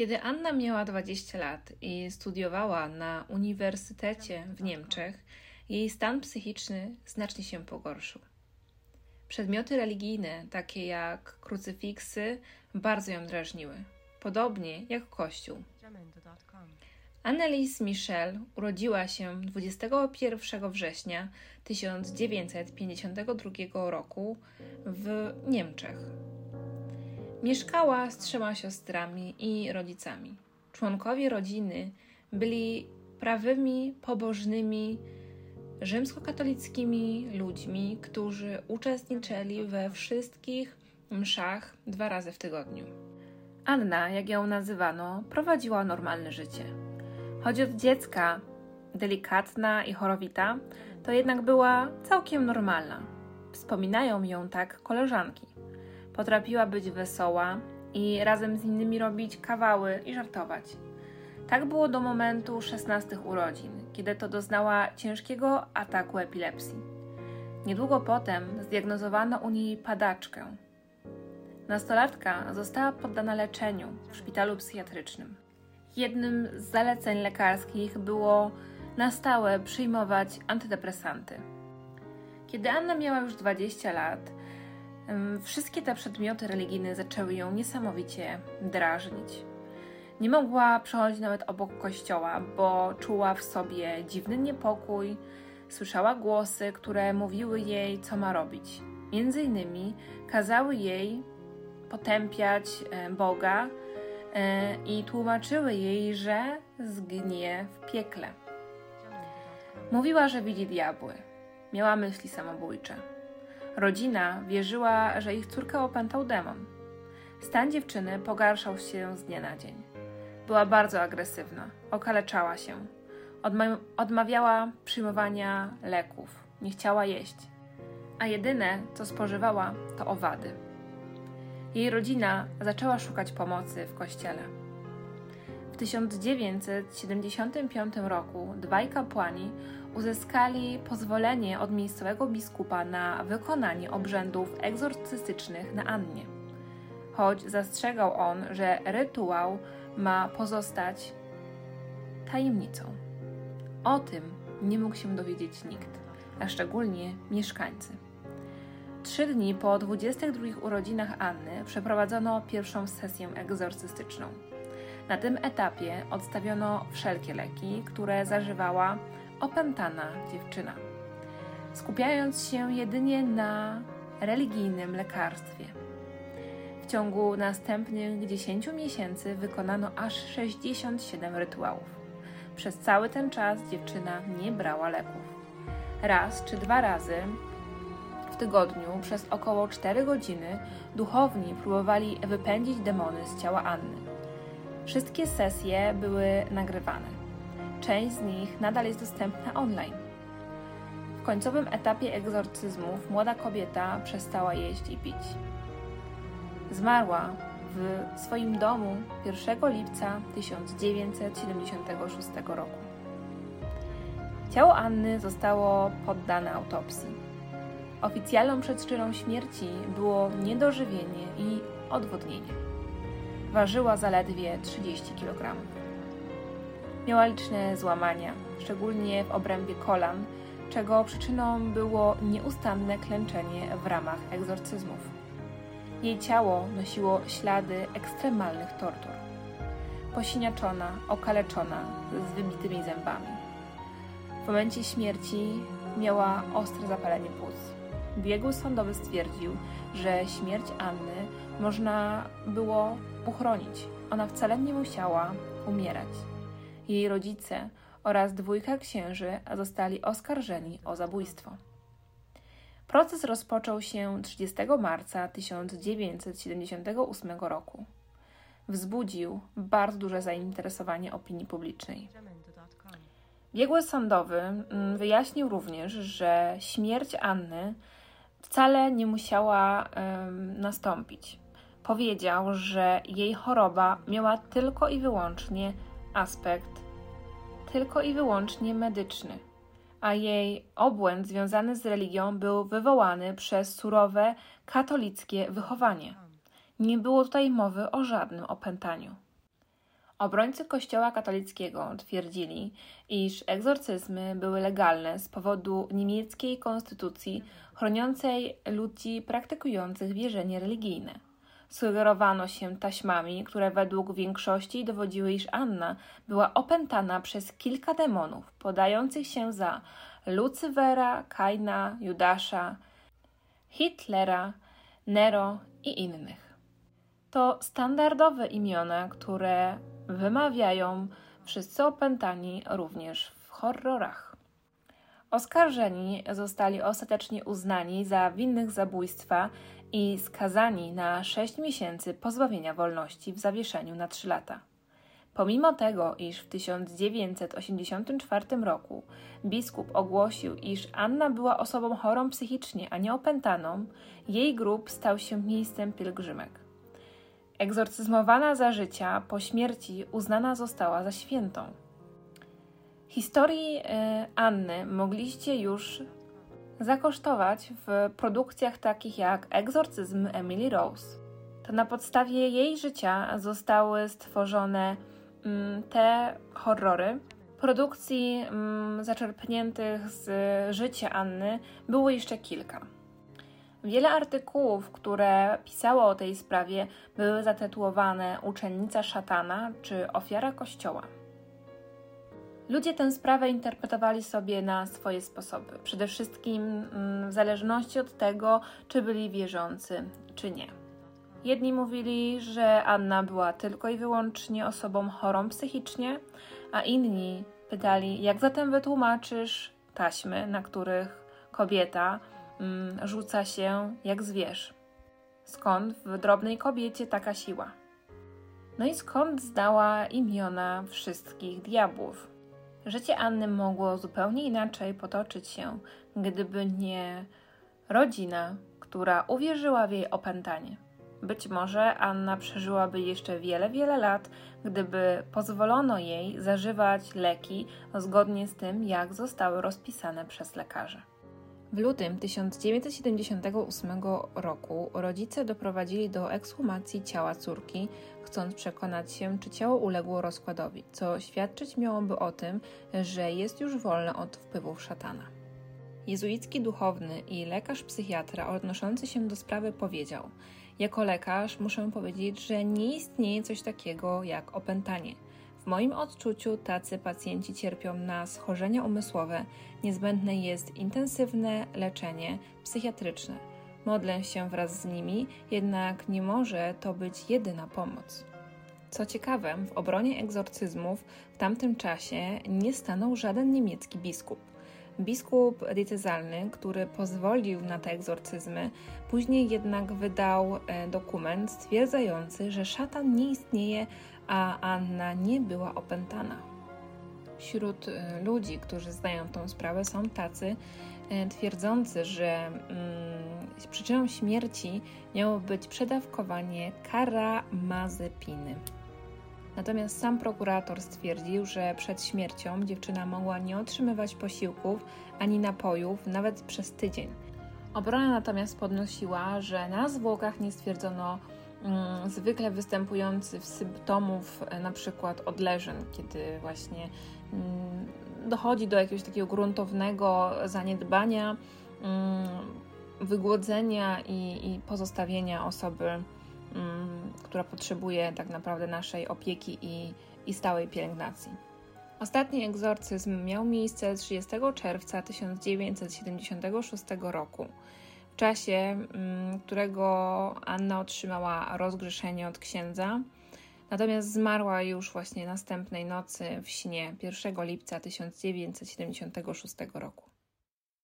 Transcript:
Kiedy Anna miała 20 lat i studiowała na uniwersytecie w Niemczech, jej stan psychiczny znacznie się pogorszył. Przedmioty religijne, takie jak krucyfiksy, bardzo ją drażniły, podobnie jak Kościół. Annelies Michel urodziła się 21 września 1952 roku w Niemczech. Mieszkała z trzema siostrami i rodzicami. Członkowie rodziny byli prawymi, pobożnymi, rzymskokatolickimi ludźmi, którzy uczestniczyli we wszystkich mszach dwa razy w tygodniu. Anna, jak ją nazywano, prowadziła normalne życie. Choć od dziecka delikatna i chorowita, to jednak była całkiem normalna. Wspominają ją tak koleżanki. Potrafiła być wesoła i razem z innymi robić kawały i żartować. Tak było do momentu 16 urodzin, kiedy to doznała ciężkiego ataku epilepsji. Niedługo potem zdiagnozowano u niej padaczkę. Nastolatka została poddana leczeniu w szpitalu psychiatrycznym. Jednym z zaleceń lekarskich było na stałe przyjmować antydepresanty. Kiedy Anna miała już 20 lat, wszystkie te przedmioty religijne zaczęły ją niesamowicie drażnić. Nie mogła przechodzić nawet obok kościoła, bo czuła w sobie dziwny niepokój, słyszała głosy, które mówiły jej, co ma robić. Między innymi kazały jej potępiać e, Boga e, i tłumaczyły jej, że zgnie w piekle. Mówiła, że widzi diabły. Miała myśli samobójcze. Rodzina wierzyła, że ich córkę opętał demon. Stan dziewczyny pogarszał się z dnia na dzień. Była bardzo agresywna, okaleczała się. Odma odmawiała przyjmowania leków, nie chciała jeść, a jedyne, co spożywała, to owady. Jej rodzina zaczęła szukać pomocy w kościele. W 1975 roku dwaj kapłani uzyskali pozwolenie od miejscowego biskupa na wykonanie obrzędów egzorcystycznych na Annie. Choć zastrzegał on, że rytuał ma pozostać tajemnicą. O tym nie mógł się dowiedzieć nikt, a szczególnie mieszkańcy. Trzy dni po 22 urodzinach Anny przeprowadzono pierwszą sesję egzorcystyczną. Na tym etapie odstawiono wszelkie leki, które zażywała opętana dziewczyna, skupiając się jedynie na religijnym lekarstwie. W ciągu następnych 10 miesięcy wykonano aż 67 rytuałów. Przez cały ten czas dziewczyna nie brała leków. Raz czy dwa razy w tygodniu przez około 4 godziny duchowni próbowali wypędzić demony z ciała Anny. Wszystkie sesje były nagrywane. Część z nich nadal jest dostępna online. W końcowym etapie egzorcyzmów młoda kobieta przestała jeść i pić. Zmarła w swoim domu 1 lipca 1976 roku. Ciało Anny zostało poddane autopsji. Oficjalną przyczyną śmierci było niedożywienie i odwodnienie. Ważyła zaledwie 30 kg. Miała liczne złamania, szczególnie w obrębie kolan, czego przyczyną było nieustanne klęczenie w ramach egzorcyzmów. Jej ciało nosiło ślady ekstremalnych tortur. Posiniaczona, okaleczona, z wybitymi zębami. W momencie śmierci miała ostre zapalenie płuc. Biegły sądowy stwierdził, że śmierć Anny można było uchronić. Ona wcale nie musiała umierać. Jej rodzice oraz dwójka księży zostali oskarżeni o zabójstwo. Proces rozpoczął się 30 marca 1978 roku. Wzbudził bardzo duże zainteresowanie opinii publicznej. Biegły sądowy mm, wyjaśnił również, że śmierć Anny wcale nie musiała nastąpić. Powiedział, że jej choroba miała tylko i wyłącznie aspekt tylko i wyłącznie medyczny a jej obłęd związany z religią był wywołany przez surowe katolickie wychowanie. Nie było tutaj mowy o żadnym opętaniu. Obrońcy Kościoła katolickiego twierdzili, iż egzorcyzmy były legalne z powodu niemieckiej konstytucji chroniącej ludzi praktykujących wierzenie religijne. Sugerowano się taśmami, które według większości dowodziły, iż Anna była opętana przez kilka demonów, podających się za Lucyfera, Kaina, Judasza, Hitlera, Nero i innych. To standardowe imiona, które wymawiają wszyscy opętani również w horrorach. Oskarżeni zostali ostatecznie uznani za winnych zabójstwa i skazani na 6 miesięcy pozbawienia wolności w zawieszeniu na 3 lata. Pomimo tego, iż w 1984 roku biskup ogłosił, iż Anna była osobą chorą psychicznie, a nie opętaną, jej grób stał się miejscem pielgrzymek. Egzorcyzmowana za życia, po śmierci uznana została za świętą. Historii e, Anny mogliście już zakosztować w produkcjach takich jak Egzorcyzm Emily Rose. To na podstawie jej życia zostały stworzone mm, te horrory. Produkcji mm, zaczerpniętych z życia Anny było jeszcze kilka. Wiele artykułów, które pisało o tej sprawie, były zatytułowane Uczennica szatana czy Ofiara Kościoła. Ludzie tę sprawę interpretowali sobie na swoje sposoby, przede wszystkim mm, w zależności od tego, czy byli wierzący, czy nie. Jedni mówili, że Anna była tylko i wyłącznie osobą chorą psychicznie, a inni pytali, jak zatem wytłumaczysz taśmy, na których kobieta rzuca się jak zwierz. Skąd w drobnej kobiecie taka siła? No i skąd zdała imiona wszystkich diabłów? Życie Anny mogło zupełnie inaczej potoczyć się, gdyby nie rodzina, która uwierzyła w jej opętanie. Być może Anna przeżyłaby jeszcze wiele, wiele lat, gdyby pozwolono jej zażywać leki zgodnie z tym, jak zostały rozpisane przez lekarza. W lutym 1978 roku rodzice doprowadzili do ekshumacji ciała córki, chcąc przekonać się, czy ciało uległo rozkładowi, co świadczyć miałoby o tym, że jest już wolne od wpływów szatana. Jezuicki duchowny i lekarz psychiatra odnoszący się do sprawy powiedział: Jako lekarz muszę powiedzieć, że nie istnieje coś takiego jak opętanie – moim odczuciu tacy pacjenci cierpią na schorzenia umysłowe. Niezbędne jest intensywne leczenie psychiatryczne. Modlę się wraz z nimi, jednak nie może to być jedyna pomoc. Co ciekawe, w obronie egzorcyzmów w tamtym czasie nie stanął żaden niemiecki biskup. Biskup diecezjalny, który pozwolił na te egzorcyzmy, później jednak wydał e, dokument stwierdzający, że szatan nie istnieje, a Anna nie była opętana. Wśród e, ludzi, którzy znają tą sprawę, są tacy e, twierdzący, że mm, przyczyną śmierci miało być przedawkowanie karamazepiny. Natomiast sam prokurator stwierdził, że przed śmiercią dziewczyna mogła nie otrzymywać posiłków ani napojów nawet przez tydzień. Obrona natomiast podnosiła, że na zwłokach nie stwierdzono mm, zwykle występujących symptomów e, na przykład odleżeń, kiedy właśnie mm, dochodzi do jakiegoś takiego gruntownego zaniedbania, mm, wygłodzenia i, i pozostawienia osoby która potrzebuje tak naprawdę naszej opieki i, i stałej pielęgnacji. Ostatni egzorcyzm miał miejsce 30 czerwca 1976 roku, w czasie mm, którego Anna otrzymała rozgrzeszenie od księdza, natomiast zmarła już właśnie następnej nocy w śnie 1 lipca 1976 roku.